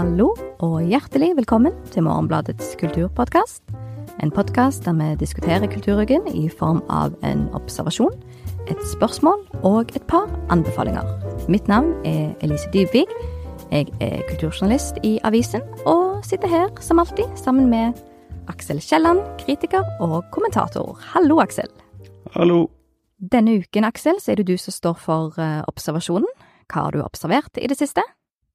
Hallo og hjertelig velkommen til Morgenbladets kulturpodkast. En podkast der vi diskuterer kulturuken i form av en observasjon, et spørsmål og et par anbefalinger. Mitt navn er Elise Dybvig. Jeg er kulturjournalist i avisen, og sitter her som alltid sammen med Aksel Kielland, kritiker og kommentator. Hallo, Aksel. Hallo. Denne uken, Aksel, så er det du som står for uh, observasjonen. Hva har du observert i det siste?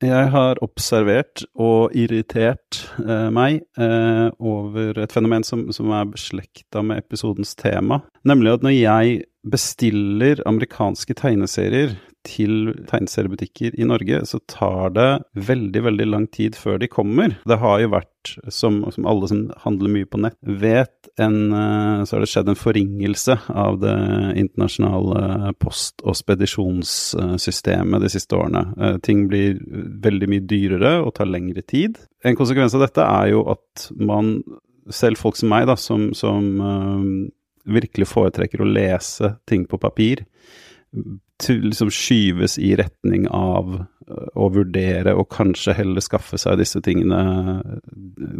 Jeg har observert og irritert eh, meg eh, over et fenomen som, som er beslekta med episodens tema. Nemlig at når jeg bestiller amerikanske tegneserier til tegneseriebutikker i Norge, så tar det veldig, veldig lang tid før de kommer. Det har jo vært, som, som alle som handler mye på nett vet, en, eh, så har det skjedd en forringelse av det internasjonale post- og spedisjonssystemet de siste årene. Eh, ting blir veldig mye dyrere og tar lengre tid. En konsekvens av dette er jo at man, selv folk som meg, da, som, som um, virkelig foretrekker å lese ting på papir, til, liksom skyves i retning av øh, å vurdere og kanskje heller skaffe seg disse tingene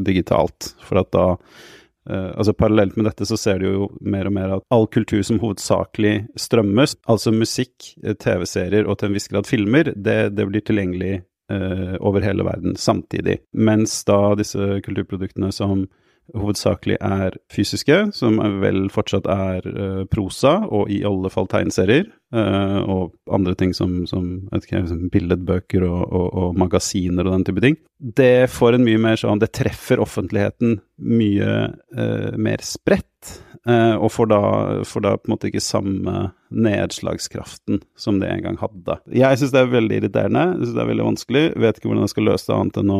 digitalt. For at da uh, Altså parallelt med dette så ser du jo mer og mer at all kultur som hovedsakelig strømmes, altså musikk, TV-serier og til en viss grad filmer, det, det blir tilgjengelig over hele verden samtidig. Mens da disse kulturproduktene som hovedsakelig er fysiske, som vel fortsatt er uh, prosa, og i alle fall tegneserier, uh, og andre ting som, som ikke, billedbøker og, og, og, magasiner og den type ting. Det får en mye mer sånn Det treffer offentligheten mye uh, mer spredt, og får da, får da, på en måte ikke samme nedslagskraften som det en gang hadde. Jeg syns det er veldig irriterende, jeg synes det er veldig vanskelig, vet ikke hvordan jeg skal løse det annet enn å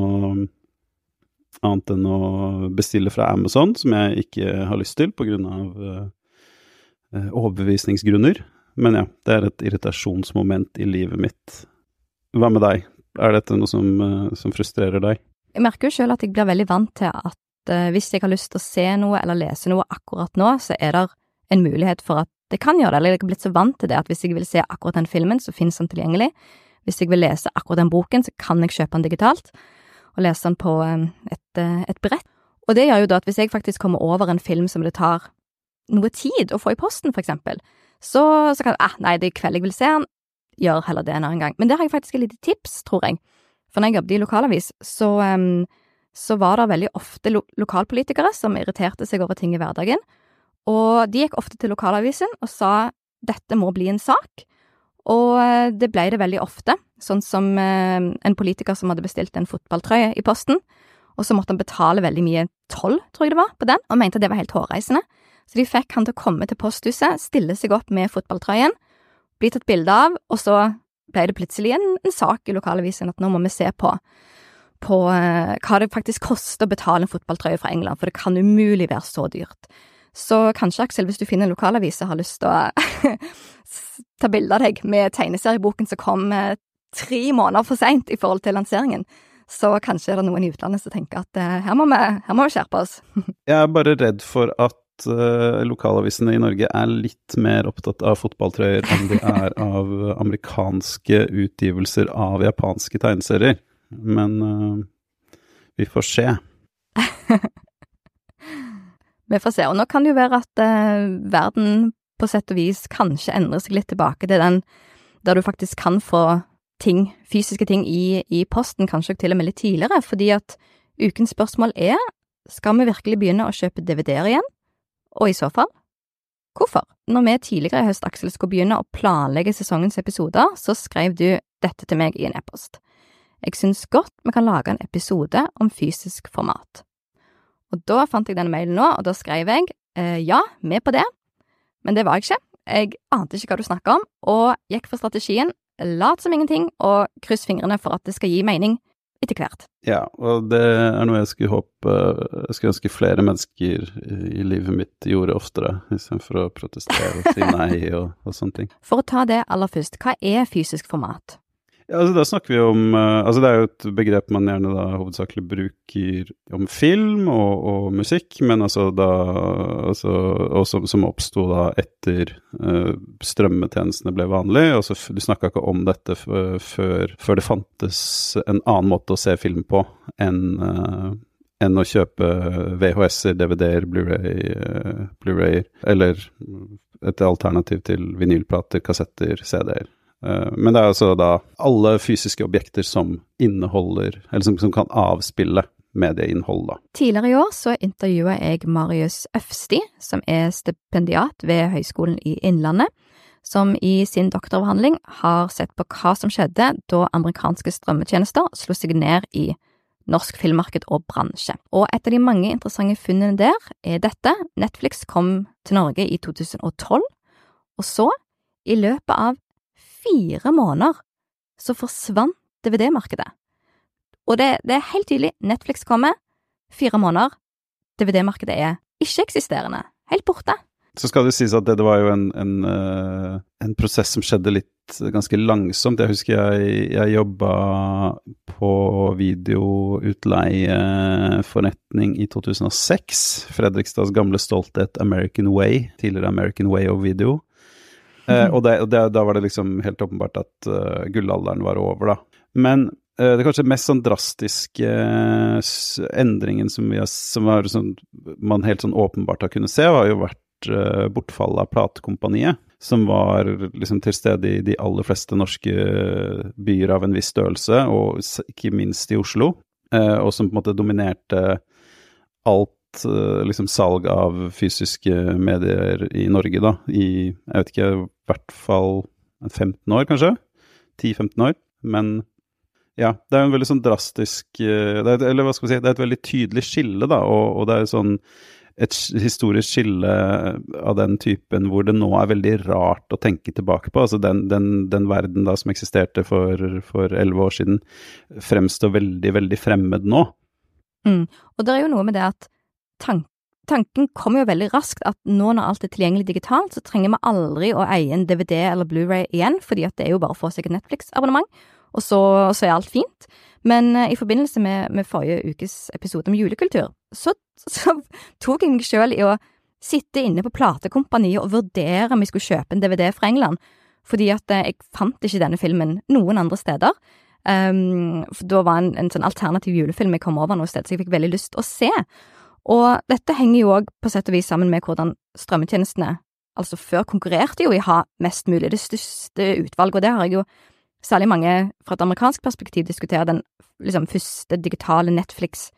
annet enn å bestille fra Amazon, som jeg ikke har lyst til pga. Uh, overbevisningsgrunner. Men ja, det er et irritasjonsmoment i livet mitt. Hva med deg? Er dette noe som, uh, som frustrerer deg? Jeg merker jo sjøl at jeg blir veldig vant til at uh, hvis jeg har lyst til å se noe eller lese noe akkurat nå, så er det en mulighet for at det kan gjøre det. Eller jeg er blitt så vant til det at hvis jeg vil se akkurat den filmen, så finnes den tilgjengelig. Hvis jeg vil lese akkurat den boken, så kan jeg kjøpe den digitalt og lese den på et, et brett. Og det gjør jo da at hvis jeg faktisk kommer over en film som det tar noe tid å få i posten, for eksempel, så, så kan jeg ah, nei, det er i kveld jeg vil se den, gjør heller det en annen gang. Men der har jeg faktisk et lite tips, tror jeg. For når jeg jobbet i lokalavis, så, um, så var det veldig ofte lo lokalpolitikere som irriterte seg over ting i hverdagen, og de gikk ofte til lokalavisen og sa dette må bli en sak, og eh, det ble det veldig ofte, sånn som eh, en politiker som hadde bestilt en fotballtrøye i posten, og så måtte han betale veldig mye toll, tror jeg det var, på den, og mente det var helt hårreisende. Så de fikk han til å komme til posthuset, stille seg opp med fotballtrøyen, bli tatt bilde av, og så ble det plutselig en, en sak i lokalavisen at nå må vi se på, på uh, hva det faktisk koster å betale en fotballtrøye fra England, for det kan umulig være så dyrt. Så kanskje, Aksel, hvis du finner en lokalavis og har lyst til å ta bilde av deg med tegneserieboken som kom eh, tre måneder for seint i forhold til lanseringen, så kanskje er det noen i utlandet som tenker at uh, her, må vi, her må vi skjerpe oss. Jeg er bare redd for at uh, lokalavisene i Norge er litt mer opptatt av fotballtrøyer enn de er av amerikanske utgivelser av japanske tegneserier. Men uh, vi får se. Vi får se. Og nå kan det jo være at verden på sett og vis kanskje endrer seg litt tilbake til den der du faktisk kan få ting, fysiske ting, i, i posten, kanskje til og med litt tidligere, fordi at ukens spørsmål er skal vi virkelig begynne å kjøpe DVD-er igjen, og i så fall, hvorfor? Når vi tidligere i høst, Aksel, skulle begynne å planlegge sesongens episoder, så skrev du dette til meg i en e-post. Jeg syns godt vi kan lage en episode om fysisk format. Og da fant jeg denne mailen nå, og da skrev jeg eh, ja, med på det, men det var jeg ikke. Jeg ante ikke hva du snakka om, og gikk for strategien lat som ingenting og kryss fingrene for at det skal gi mening etter hvert. Ja, og det er noe jeg skulle håpe Jeg skulle ønske flere mennesker i livet mitt gjorde oftere, istedenfor å protestere og si nei og, og sånne ting. For å ta det aller først, hva er fysisk format? Ja, altså, da snakker vi om uh, Altså, det er jo et begrep man gjerne da hovedsakelig bruker om film og, og musikk, men altså da altså, Og som, som oppsto da etter uh, strømmetjenestene ble vanlig. Altså, du snakka ikke om dette før, før det fantes en annen måte å se film på enn uh, enn å kjøpe VHS-er, DVD-er, Blu-ray, Blu-rayer, eller et alternativ til vinylplater, kassetter, CD-er. Eh, men det er altså da alle fysiske objekter som inneholder, eller som, som kan avspille medieinnhold, da. Tidligere i år så intervjua jeg Marius Øfsti, som er stipendiat ved Høgskolen i Innlandet, som i sin doktoravhandling har sett på hva som skjedde da amerikanske strømmetjenester slo seg ned i norsk filmmarked og bransje. Og et av de mange interessante funnene der er dette. Netflix kom til Norge i 2012, og så, i løpet av fire måneder så forsvant DVD-markedet. Og det, det, er helt tydelig, Netflix kommer, fire måneder, DVD-markedet er ikke-eksisterende, helt borte. Så skal det sies at det, det var jo en, en, eh, en, prosess som skjedde litt ganske langsomt. Jeg husker jeg, jeg jobba på videoutleieforretning i 2006. Fredrikstads gamle stolthet American Way, tidligere American Way of Video. Eh, og, det, det, da var det liksom helt åpenbart at uh, gullalderen var over, da. Men uh, det kanskje mest sånn drastiske uh, endringen som, har, som var, sånn, man helt sånn åpenbart har kunnet se, har jo vært bortfallet av platekompaniet. Som var liksom til stede i de aller fleste norske byer av en viss størrelse, og ikke minst i Oslo. og som på en måte dominerte alt liksom salg av fysiske medier i Norge, da, i jeg vet ikke, i hvert fall 15 år, kanskje? 10-15 år. Men ja, det er en veldig sånn drastisk et, Eller hva skal vi si, det er et veldig tydelig skille, da, og, og det er sånn et historisk skille av den typen hvor det nå er veldig rart å tenke tilbake på. Altså den, den, den verden da som eksisterte for elleve år siden, fremstår veldig, veldig fremmed nå. Mm. Og det er jo noe med det at tank, tanken kommer jo veldig raskt at nå når alt er tilgjengelig digitalt, så trenger vi aldri å eie en DVD eller Blu-ray igjen, fordi at det er jo bare å få seg et Netflix-abonnement, og så, så, er alt fint. Men uh, i forbindelse med, med, forrige ukes episode om julekultur, så, så tok jeg meg sjøl i å sitte inne på platekompaniet og vurdere om jeg skulle kjøpe en DVD fra England, fordi at uh, jeg fant ikke denne filmen noen andre steder. Um, for da var en, en sånn alternativ julefilm jeg kom over noe sted, så jeg fikk veldig lyst å se. Og dette henger jo òg på sett og vis sammen med hvordan strømmetjenestene, altså før konkurrerte jo i å ha mest mulig det største utvalget, og det har jeg jo særlig mange fra et amerikansk perspektiv diskutert, den liksom første digitale Netflix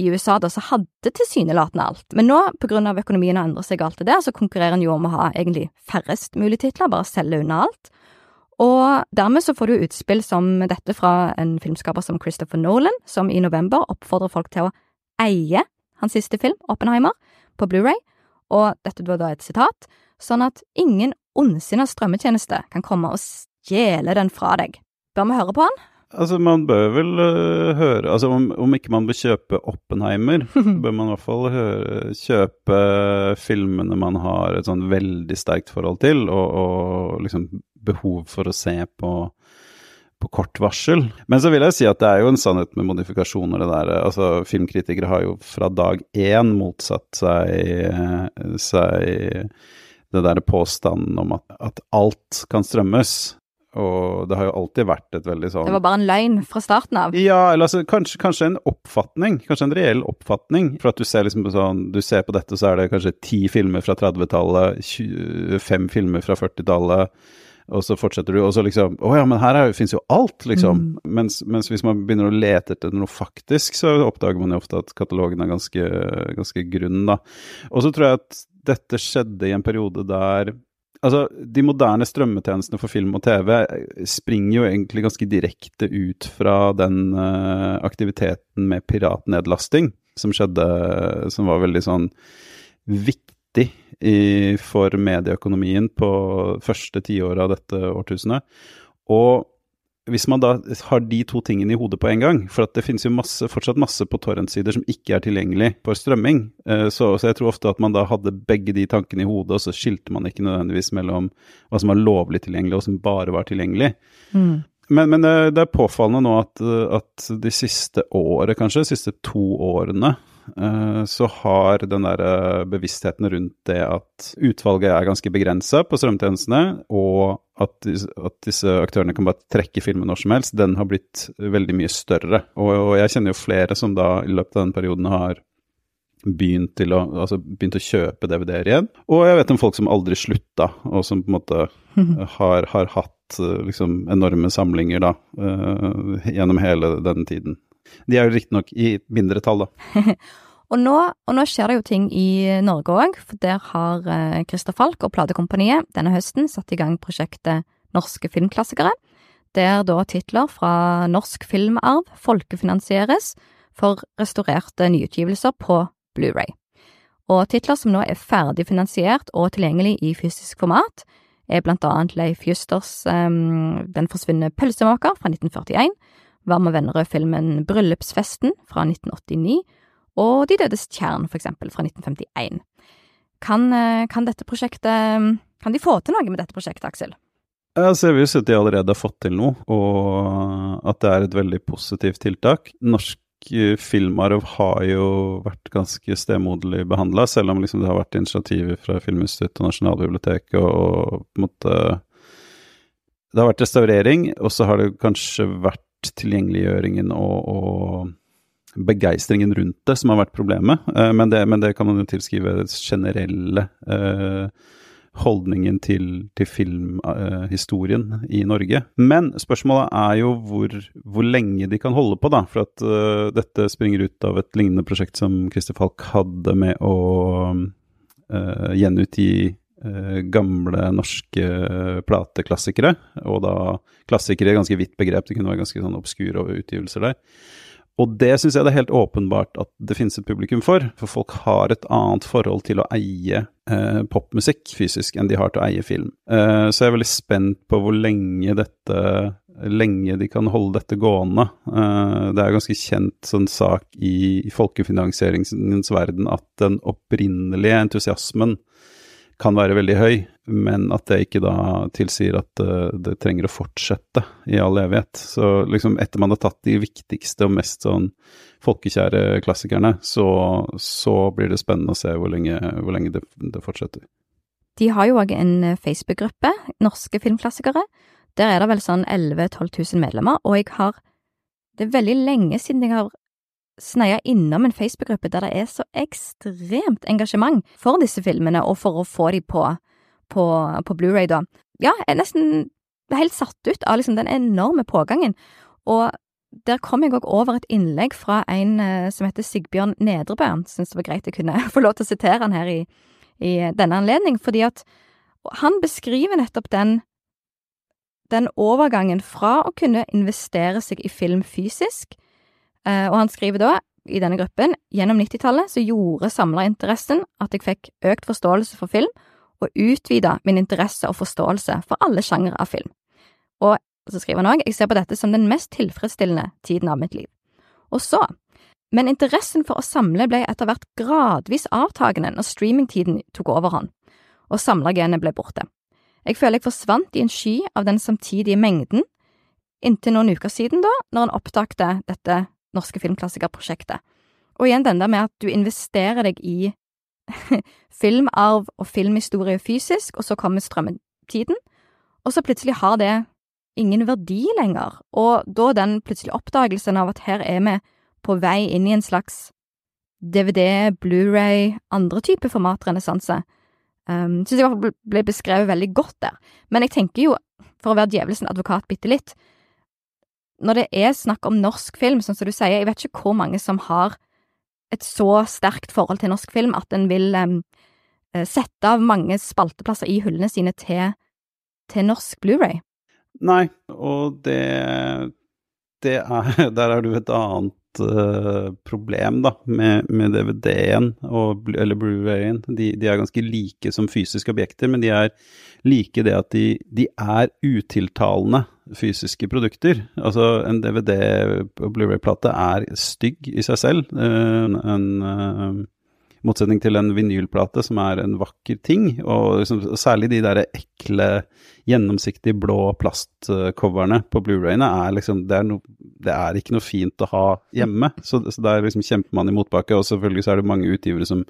i USA, da, så hadde tilsynelatende alt. Men nå, på grunn av økonomien har endret seg og alt det der, så konkurrerer en jo om å ha egentlig færrest mulig titler, bare selge unna alt. Og dermed så får du utspill som dette fra en filmskaper som Christopher Nolan, som i november oppfordrer folk til å eie hans siste film, Oppenheimer, på Blu-ray, og dette var da et sitat, sånn at ingen ondsinna strømmetjeneste kan komme og stjele den fra deg. Bør vi høre på han? Altså, man bør vel uh, høre Altså, om, om, ikke man bør kjøpe Oppenheimer, bør man i hvert fall høre, kjøpe filmene man har et sånn veldig sterkt forhold til, og, og liksom behov for å se på på kort varsel. Men så vil jeg si at det er jo en sannhet med modifikasjoner, det der. Altså, filmkritikere har jo fra dag én motsatt seg, seg det der påstanden om at, at, alt kan strømmes. Og det har jo alltid vært et veldig sånn Det var bare en løgn fra starten av? Ja, eller altså kanskje, kanskje en oppfatning. Kanskje en reell oppfatning. For at du ser liksom på sånn Du ser på dette, så er det kanskje ti filmer fra 30-tallet, fem filmer fra 40-tallet og så fortsetter du, og så liksom Å ja, men her fins jo alt, liksom. Mm. Mens, mens, hvis man begynner å lete etter noe faktisk, så oppdager man jo ofte at katalogen er ganske, ganske grunn, da. Og så tror jeg at dette skjedde i en periode der Altså, de moderne strømmetjenestene for film og TV springer jo egentlig ganske direkte ut fra den uh, aktiviteten med piratnedlasting som skjedde, som var veldig sånn viktig viktig i, for medieøkonomien på første tiåret av dette årtusenet. Og hvis man da har de to tingene i hodet på en gang, for at det finnes jo masse, fortsatt masse på torrentsider som ikke er tilgjengelig for strømming, eh, så, så, jeg tror ofte at man da hadde begge de tankene i hodet, og så skilte man ikke nødvendigvis mellom hva som var lovlig tilgjengelig og som bare var tilgjengelig. Mm. Men, men det, det, er påfallende nå at, at, de siste året, kanskje, de siste to årene, Eh, så har den der eh, bevisstheten rundt det at utvalget er ganske begrensa på strømtjenestene, og at, at, disse aktørene kan bare trekke filmen når som helst, den har blitt veldig mye større. Og, og jeg kjenner jo flere som da i løpet av den perioden har begynt, å, altså begynt å kjøpe DVD-er igjen. Og jeg vet om folk som aldri slutta, og som på en måte har, har hatt eh, liksom enorme samlinger da, uh, gjennom hele denne tiden. De er jo riktignok i mindre tall, da. og, nå, og nå skjer det jo ting i Norge òg, for der har eh, Christer Falk og platekompaniet denne høsten satt i gang prosjektet Norske filmklassikere, der da titler fra norsk filmarv folkefinansieres for restaurerte nyutgivelser på Blu-ray. Og titler som nå er ferdig finansiert og tilgjengelig i fysisk format, er blant annet Leif Justers um, Den forsvunne pølsemaker fra 1941, Varme Vennerød-filmen Bryllupsfesten fra 1989 og De dødes tjern, for eksempel, fra 1951. Kan, eh, kan, dette prosjektet Kan de få til noe med dette prosjektet, Aksel? Jeg ser jo at de allerede har fått til noe, og at det er et veldig positivt tiltak. Norsk eh, filmarv har jo vært ganske stemoderlig behandla, selv om liksom det har vært initiativer fra Filminstituttet og Nasjonalbiblioteket og på en måte Det har vært restaurering, og så har det kanskje vært tilgjengeliggjøringen og, og begeistringen rundt det som har vært problemet. Eh, men, det, men, det, kan man jo tilskrive generelle eh, holdningen til, til filmhistorien uh, i Norge. Men spørsmålet er jo hvor, hvor, lenge de kan holde på, da. For at dette springer ut av et lignende prosjekt som Christer Falk hadde med å gjenutgi Eh, gamle norske plateklassikere. Og da klassikere er ganske vidt begrep, det kunne være ganske sånn obskure utgivelser der. Og det syns jeg det er helt åpenbart at det finnes et publikum for. For folk har et annet forhold til å eie eh, popmusikk fysisk enn de har til å eie film. Eh, så jeg er veldig spent på hvor lenge dette lenge de kan holde dette gående. Eh, det er ganske kjent sånn sak i, i folkefinansieringens verden at den opprinnelige entusiasmen kan være veldig høy, men at det ikke da tilsier at eh, det trenger å fortsette i all evighet. Så liksom etter man har tatt de viktigste og mest sånn folkekjære klassikerne, så, så blir det spennende å se hvor lenge, hvor lenge det, det, fortsetter. De har jo òg en eh, Facebook-gruppe, Norske filmklassikere. Der er det vel sånn 11 000-12 000 medlemmer, og jeg har Det er veldig lenge siden jeg har sneia innom en Facebook-gruppe der det er så ekstremt engasjement for disse filmene, og for å få de på, på, på Blu-ray, da. Ja, jeg er nesten helt satt ut av liksom den enorme pågangen. Og der kom jeg òg over et innlegg fra en uh, som heter Sigbjørn Nedrebø. Syns det var greit å kunne få lov til å sitere han her i, i denne anledning, fordi at han beskriver nettopp den den overgangen fra å kunne investere seg i film fysisk Eh, og han skriver da, i denne gruppen, gjennom 90-tallet så gjorde samlerinteressen at jeg fikk økt forståelse for film, og utvida min interesse og forståelse for alle sjangere av film. Og så skriver han òg, jeg ser på dette som den mest tilfredsstillende tiden av mitt liv. Og så, men interessen for å samle ble etter hvert gradvis avtagende når streamingtiden tok overhånd, og samlergenet ble borte. Jeg føler jeg forsvant i en sky av den samtidige mengden, inntil noen uker siden, da, når han opptakte dette norske filmklassikerprosjektet. Og igjen den der med at du investerer deg i filmarv og filmhistorie fysisk, og så kommer strømmetiden, og så plutselig har det ingen verdi lenger, og da den plutselige oppdagelsen av at her er vi på vei inn i en slags DVD, Blu-ray, andre typer formatrenessanse, um, synes jeg ble beskrevet veldig godt der. Men jeg tenker jo, for å være djevelsen advokat bitte litt, når det er snakk om norsk film, sånn som du sier, jeg vet ikke hvor mange som har et så sterkt forhold til norsk film at en vil um, sette av mange spalteplasser i hyllene sine til, til norsk Blu-ray. Nei, og det, det er Der er du et annet uh, problem, da, med, med DVD-en eller Blu-rayen. De, de, er ganske like som fysiske objekter, men de er like det at de, de er utiltalende fysiske produkter. Altså, en DVD- og Blu-ray-plate er stygg i seg selv. Eh, en, eh, motsetning til en vinylplate, som er en vakker ting. Og, liksom, særlig de der ekle, gjennomsiktige blå plastcoverne på Blu-rayene er liksom det er, no, det er, ikke noe fint å ha hjemme. Så, så der liksom kjemper man i motbakke. Og selvfølgelig så er det mange utgivere som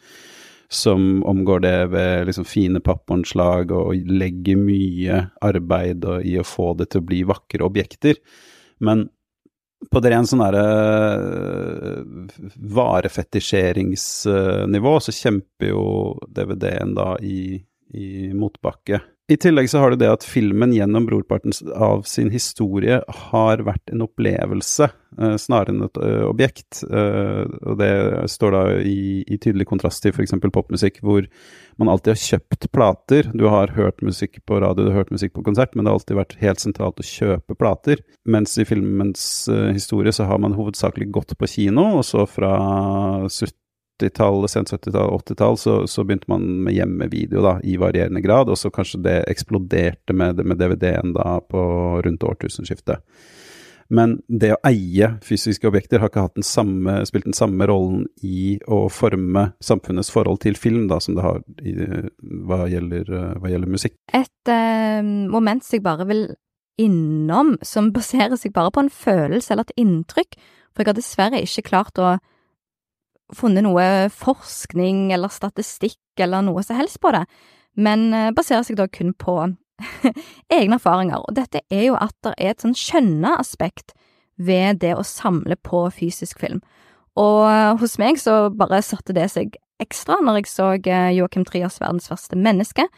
som omgår det ved liksom fine pappåndslag og legger mye arbeid i å få det til å bli vakre objekter. Men på det rent sånn derre uh, varefetisjeringsnivå, så kjemper jo DVD-en da i, i motbakke. I tillegg så har du det at filmen gjennom brorparten av sin historie har vært en opplevelse, uh, snarere enn et uh, objekt. Uh, og det står da i, i tydelig kontrast til f.eks. popmusikk, hvor man alltid har kjøpt plater. Du har hørt musikk på radio, du har hørt musikk på konsert, men det har alltid vært helt sentralt å kjøpe plater. Mens i filmens historie så har man hovedsakelig gått på kino, og så fra 70 70-tall, sent 70-tall, 80-tall, så, så, begynte man med hjemmevideo da, i varierende grad, og så kanskje det eksploderte med, med DVD-en da på rundt årtusenskiftet. Men det å eie fysiske objekter har ikke den samme, spilt den samme rollen i å forme samfunnets forhold til film da, som det har i, hva, gjelder, hva, gjelder, musikk. Et eh, moment som jeg bare vil innom, som baserer seg bare på en følelse eller et inntrykk, for jeg har dessverre ikke klart å funnet noe forskning eller statistikk eller noe som helst på det, men eh, baserer seg da kun på egne erfaringer. Og dette er jo at det er et sånn skjønne aspekt ved det å samle på fysisk film. Og eh, hos meg så bare satte det seg ekstra når jeg så eh, Joakim Trias Verdens verste menneske,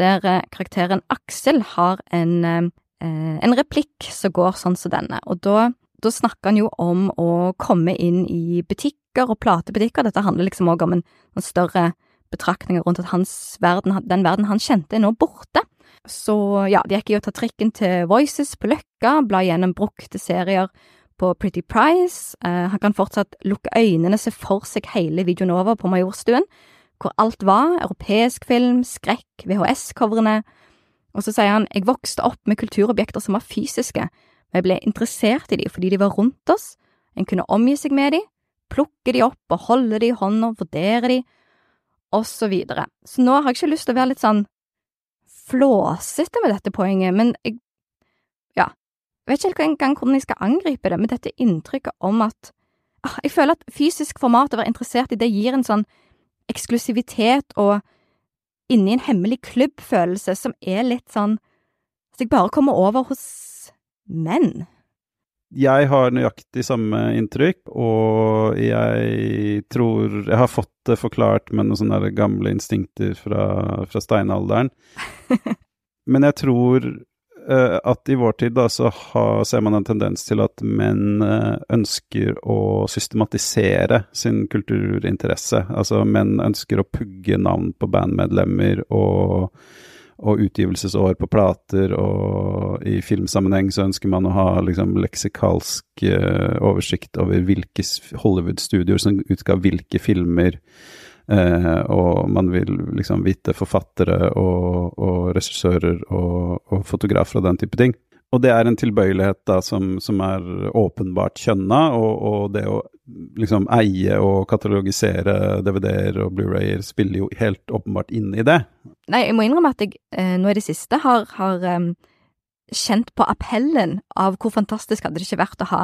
der karakteren Aksel har en, en replikk som går sånn som denne, og da da snakker han jo om å komme inn i butikker og platebutikker. Dette handler liksom òg om en, en, større betraktning rundt at verden, den verden han kjente, er nå borte. Så ja, det gikk i å ta trikken til Voices på Løkka, bla gjennom brukte serier på Pretty Price. Uh, han kan fortsatt lukke øynene, se for seg hele videoen over på Majorstuen, hvor alt var, europeisk film, skrekk, VHS-coverne. Og så sier han, jeg vokste opp med kulturobjekter som var fysiske vi ble interessert i dem fordi de var rundt oss, en kunne omgi seg med dem, plukke dem opp og holde dem i hånda, vurdere dem, og så videre. Så nå har jeg ikke lyst til å være litt sånn flåsete med dette poenget, men jeg, ja, vet ikke engang hvordan jeg skal angripe det, med dette inntrykket om at ah, jeg føler at fysisk format, å være interessert i det, gir en sånn eksklusivitet og inni en hemmelig klubb-følelse som er litt sånn Hvis jeg bare kommer over hos men jeg har nøyaktig samme inntrykk, og jeg tror Jeg har fått det forklart med noen sånne gamle instinkter fra, fra steinalderen. Men jeg tror uh, at i vår tid da, så har, ser man en tendens til at menn uh, ønsker å systematisere sin kulturinteresse. Altså menn ønsker å pugge navn på bandmedlemmer og og utgivelsesår på plater, og i filmsammenheng så ønsker man å ha liksom leksikalsk eh, oversikt over hvilke Hollywood-studioer som utga hvilke filmer, Eh, og man vil liksom vite forfattere og, og regissører og, og, fotografer og den type ting. Og det er en tilbøyelighet da som, som er åpenbart kjønna, og, og, det å liksom eie og katalogisere DVD-er og Blu-rayer spiller jo helt åpenbart inn i det. Nei, jeg må innrømme at jeg eh, nå i det siste har, har um, kjent på appellen av hvor fantastisk hadde det ikke vært å ha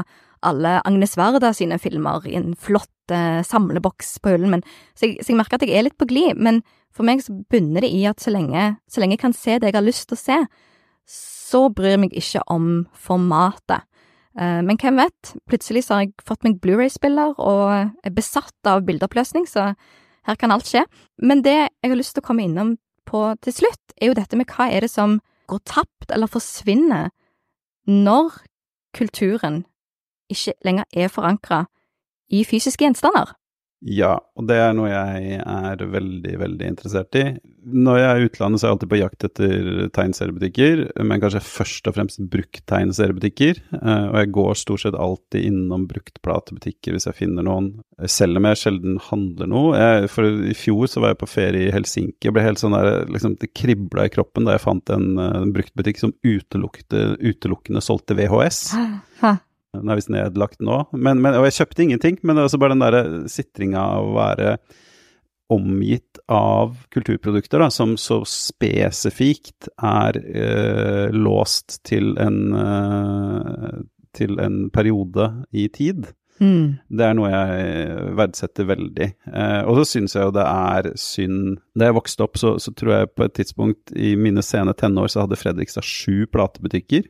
alle Agnes Varda sine filmer i en flott eh, samleboks på hyllen, min, så jeg, så jeg merker at jeg er litt på glid, men for meg så bunner det i at så lenge, så lenge jeg kan se det jeg har lyst til å se, så bryr jeg meg ikke om formatet. Uh, men hvem vet, plutselig så har jeg fått meg Blu-ray-spiller og er besatt av bildeoppløsning, så her kan alt skje. Men det jeg har lyst til å komme innom på til slutt, er jo dette med hva er det som går tapt eller forsvinner når kulturen ikke lenger er forankra i fysiske gjenstander. Ja, og det er noe jeg er veldig, veldig interessert i. Når jeg er i utlandet, så er jeg alltid på jakt etter tegneseriebutikker, men kanskje først og fremst brukt-tegneseriebutikker. Eh, og jeg går stort sett alltid innom bruktplatebutikker hvis jeg finner noen, selv om jeg sjelden handler noe. Jeg, for i fjor så var jeg på ferie i Helsinki og ble helt sånn der liksom Det kribla i kroppen da jeg fant en, eh, en bruktbutikk som utelukkende solgte VHS. Ha. Den er visst nedlagt nå. Men, men, og jeg kjøpte ingenting, men også bare den derre sitringa av å være omgitt av kulturprodukter da, som så spesifikt er eh, låst til en, eh, til en periode i tid. Mm. Det er noe jeg verdsetter veldig. Eh, og så syns jeg jo det er synd Da jeg vokste opp, så, så, tror jeg på et tidspunkt i mine sene tenår så hadde Fredrikstad sju platebutikker.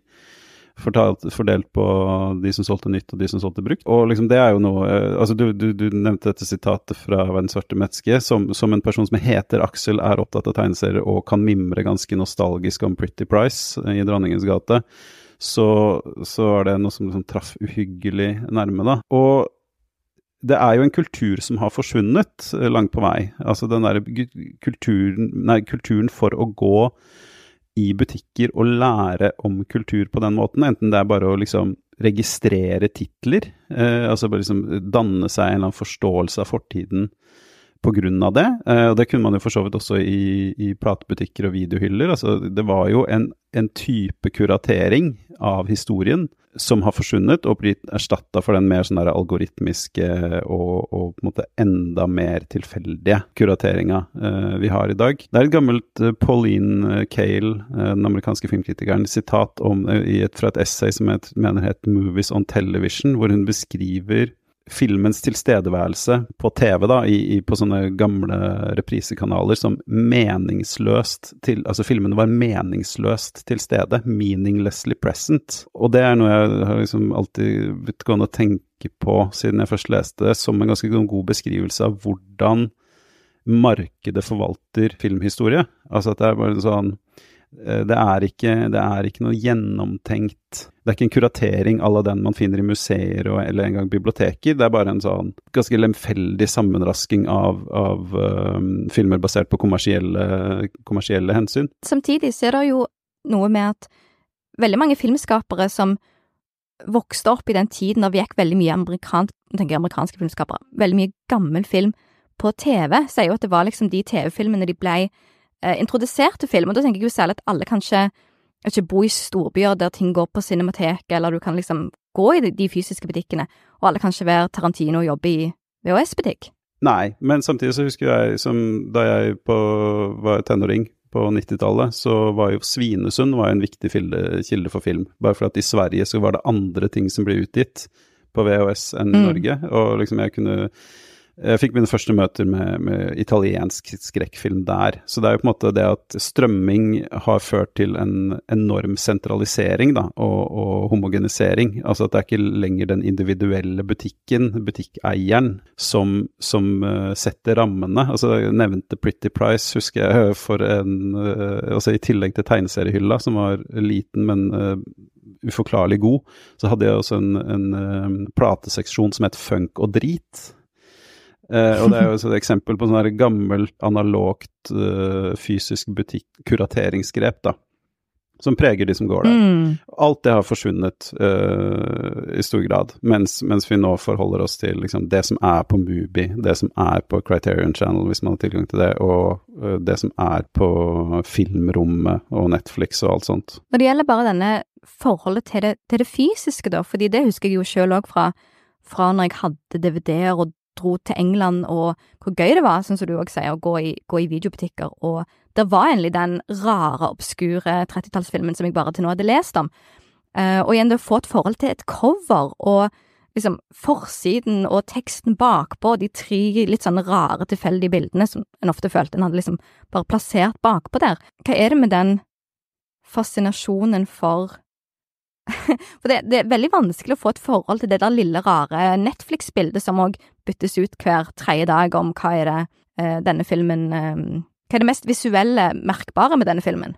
Fortalt, fordelt på de som solgte nytt og de som solgte brukt. Og liksom det er jo noe eh, altså du, du, du nevnte dette sitatet fra Verdens svarte metzger. Som, som, en person som heter Aksel, er opptatt av tegneserier og kan mimre ganske nostalgisk om Pretty Price i Dronningens gate så, så er det noe som liksom traff uhyggelig nærme, da. Og det er jo en kultur som har forsvunnet eh, langt på vei. Altså den derre kulturen, kulturen for å gå i butikker og lære om kultur på den måten, enten det er bare å liksom registrere titler, eh, altså bare liksom danne seg en eller annen forståelse av fortiden av det. Eh, og det kunne man jo for så vidt også i, i platebutikker og videohyller. Altså, det var jo en, en, type kuratering av historien som har forsvunnet og blitt erstatta for den mer sånn der algoritmiske og, og, på en måte enda mer tilfeldige kurateringa uh, vi har i dag. Det er et gammelt eh, Pauline Cale, den amerikanske filmkritikeren, sitat om, et, fra et essay som jeg mener het 'Movies on Television', hvor hun beskriver filmens tilstedeværelse på TV, da, i, i, på sånne gamle reprisekanaler, som meningsløst til Altså, filmene var meningsløst til stede. Meaninglessly present. Og det er noe jeg har liksom alltid blitt gående å tenke på siden jeg først leste det, som en ganske god beskrivelse av hvordan markedet forvalter filmhistorie. Altså at det er bare sånn det er, ikke, det er ikke noe gjennomtenkt Det er ikke en kuratering à la den man finner i museer og, eller engang biblioteker. Det er bare en sånn ganske lemfeldig sammenrasking av, av um, filmer basert på kommersielle, kommersielle hensyn. Samtidig så er det jo noe med at veldig mange filmskapere som vokste opp i den tiden da vi gikk veldig mye amerikansk, amerikanske filmskapere, veldig mye gammel film på TV, sier jo at det var liksom de TV-filmene de blei eh, introduserte film, og da tenker jeg jo særlig at alle kanskje ikke bo i storbyer der ting går på cinemateket, eller du kan liksom gå i de, de fysiske butikkene, og alle kan ikke være Tarantino og jobbe i VHS-butikk. Nei, men samtidig så husker jeg som da jeg på, var tenåring på 90-tallet, så var jo Svinesund var en viktig kilde for film. Bare for at i Sverige så var det andre ting som ble utgitt på VHS enn i mm. Norge, og liksom jeg kunne jeg fikk mine første møter med, med, italiensk skrekkfilm der. Så det er jo på en måte det at strømming har ført til en enorm sentralisering da, og, og homogenisering. Altså at det er ikke lenger den individuelle butikken, butikkeieren, som, som uh, setter rammene. Altså jeg nevnte Pretty Price, husker jeg, for en uh, Altså i tillegg til tegneseriehylla, som var liten, men uh, uforklarlig god, så hadde jeg også en, en plateseksjon som het Funk og drit Uh, og det er jo et eksempel på sånn gammelt, analogt, uh, fysisk butikk, kurateringsgrep, da. Som preger de som går der. Mm. Alt det har forsvunnet uh, i stor grad, mens, mens, vi nå forholder oss til liksom, det som er på Mubi, det som er på Criterion Channel, hvis man har tilgang til det, og det som er på filmrommet og Netflix og alt sånt. Når det gjelder bare denne forholdet til det, til det fysiske, da, fordi det husker jeg jo sjøl òg fra fra når jeg hadde DVD-er og dro til England, og hvor gøy det var, sånn som du òg sier, å gå i, gå i, videobutikker. Og det var egentlig den rare, obskure 30-tallsfilmen som jeg bare til nå hadde lest om. Uh, og igjen det å få et forhold til et cover, og liksom forsiden og teksten bakpå, de tre litt sånn rare, tilfeldige bildene som en ofte følte en hadde liksom bare plassert bakpå der. Hva er det med den fascinasjonen for For det, det, er veldig vanskelig å få et forhold til det der lille, rare Netflix-bildet som òg byttes ut hver tredje dag om hva er det eh, denne filmen eh, Hva er det mest visuelle, merkbare med denne filmen?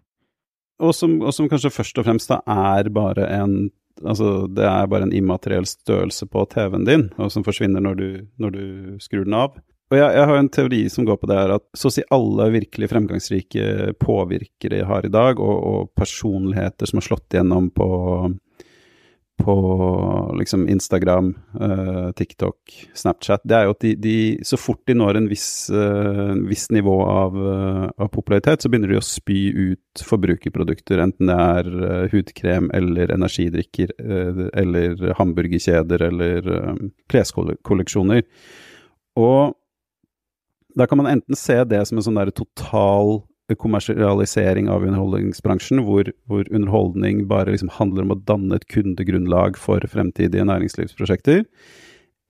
Og som, og som kanskje først og fremst da er bare en Altså, det er bare en immateriell størrelse på TV-en din, og som forsvinner når du, når du skrur den av. Og jeg, jeg, har en teori som går på det her at så å si alle virkelig fremgangsrike påvirkere jeg har i dag, og, og personligheter som har slått igjennom på, på liksom Instagram, uh, TikTok, Snapchat, det er jo at de, de så fort de når en viss, uh, viss nivå av, uh, av, popularitet, så begynner de å spy ut forbrukerprodukter, enten det er hudkrem eller energidrikker eller hamburgerkjeder eller kleskolleksjoner. Og Da kan man enten se det som en sånn der total kommersialisering av underholdningsbransjen, hvor, hvor underholdning bare liksom handler om å danne et kundegrunnlag for fremtidige næringslivsprosjekter.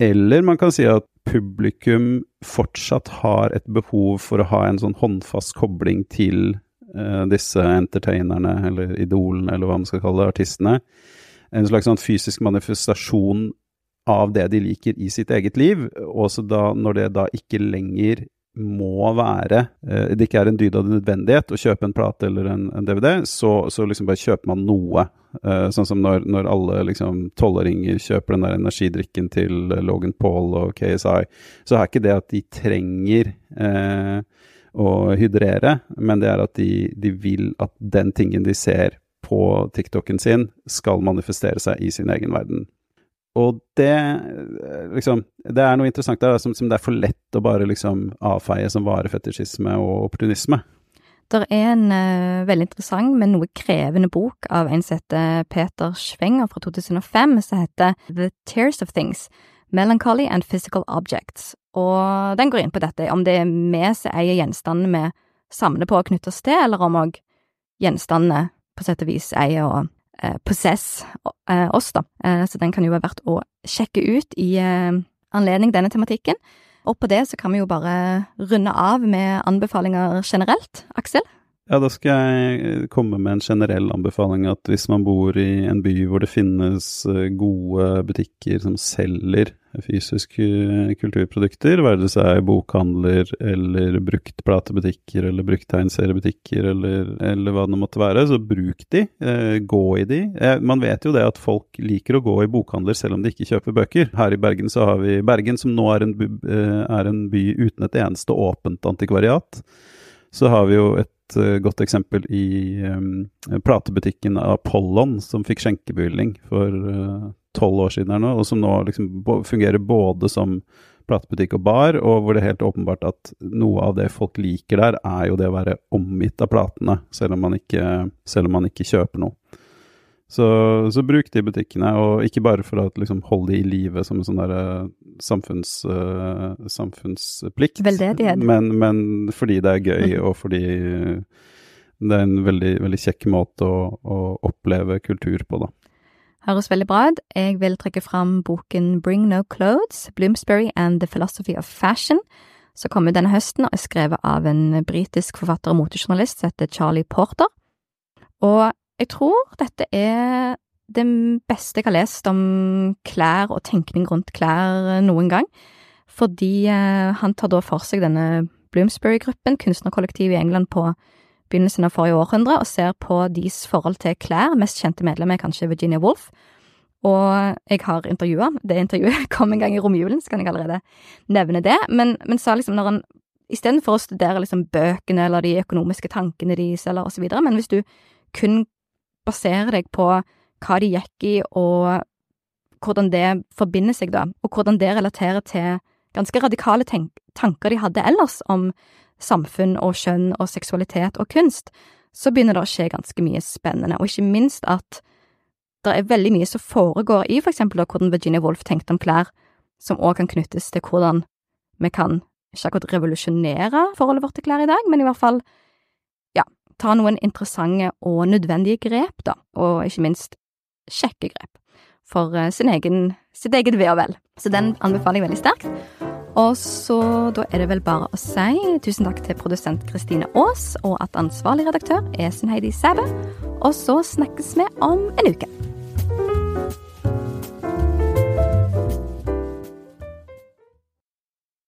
Eller man kan si at publikum fortsatt har et behov for å ha en sånn håndfast kobling til uh, disse entertainerne, eller idolene, eller hva man skal kalle det, artistene. En slags sånn fysisk manifestasjon av det de liker i sitt eget liv. Og så da, når det da ikke lenger må være uh, Det ikke er en dyd av nødvendighet å kjøpe en plate eller en, en DVD, så, så, liksom bare kjøper man noe. Uh, sånn som når, når alle liksom tolvåringer kjøper den der energidrikken til Logan Paul og KSI, så er ikke det at de trenger eh, å hydrere, men det er at de, de vil at den tingen de ser på TikToken sin, skal manifestere seg i sin egen verden. Og det liksom Det er noe interessant der som, som, det er for lett å bare liksom avfeie som varefetisjisme og opportunisme. Det er en uh, veldig interessant, men noe krevende bok av en som heter Peter Schwenger fra 2005, som heter The Tears of Things. Melancholy and Physical Objects. Og den går inn på dette, om det er vi som eier gjenstandene vi samler på og knytter oss til, eller om òg gjenstandene på sett og vis eier og eh, possess eh, oss, da. Eh, så den kan jo være verdt å sjekke ut i eh, anledning denne tematikken. Og på det så kan vi jo bare runde av med anbefalinger generelt. Aksel? Ja, da skal jeg komme med en generell anbefaling at hvis man bor i en by hvor det finnes eh, gode butikker som selger fysiske kulturprodukter, være det seg bokhandler eller bruktplatebutikker eller brukttegnseriebutikker eller, eller hva det måtte være, så bruk de. Eh, gå i de. Eh, man vet jo det at folk liker å gå i bokhandler selv om de ikke kjøper bøker. Her i Bergen så har vi Bergen, som nå er en, er en by uten et eneste åpent antikvariat. Så har vi jo et uh, godt eksempel i um, platebutikken Apollon, som fikk skjenkebevilgning for eh, tolv år siden her nå, og som nå liksom fungerer både som platebutikk og bar, og hvor det er helt åpenbart at noe av det folk liker der, er jo det å være omgitt av platene, selv om man ikke, om man ikke kjøper noe. Så, så, bruk de butikkene, og ikke bare for å liksom, holde de i live som en sånn der eh, samfunns, uh, samfunnsplikt, Veldedighet. Men, men fordi det er gøy, mm. og fordi det er en veldig, veldig kjekk måte å, å, oppleve kultur på, da. Høres veldig bra ut. Jeg vil trekke fram boken Bring No Clothes, Bloomsbury and the Philosophy of Fashion, som kom ut denne høsten og er skrevet av en britisk forfatter og motejournalist som heter Charlie Porter. Og jeg tror dette er det beste jeg har lest om klær og tenkning rundt klær noen gang, fordi eh, han tar da for seg denne Bloomsbury-gruppen, kunstnerkollektivet i England på begynnelsen av forrige århundre, og ser på deres forhold til klær. Mest kjente medlem er kanskje Virginia Woolf. Og jeg har intervjua, det intervjuet kom en gang i romjulen, så kan jeg allerede nevne det, men, men sa liksom når han Istedenfor å studere liksom bøkene eller de økonomiske tankene deres eller osv., men hvis du kun baserer deg på hva de gikk i, og hvordan det forbinder seg, da, og hvordan det relaterer til ganske radikale tanker de hadde ellers om samfunn og kjønn og seksualitet og kunst, så begynner det å skje ganske mye spennende, og ikke minst at det er veldig mye som foregår i for eksempel da hvordan Virginia Woolf tenkte om klær, som òg kan knyttes til hvordan vi kan ikke akkurat revolusjonere forholdet vårt til klær i dag, men i hvert fall ja, ta noen interessante og nødvendige grep, da, og ikke minst kjekke grep, for uh, sin egen, sitt eget ve og vel. Så den anbefaler jeg veldig sterkt. Og så da er det vel bare å si tusen takk til produsent Kristine Aas, og at ansvarlig redaktør er Sunn Heidi Sæbø. Og så snakkes vi om en uke.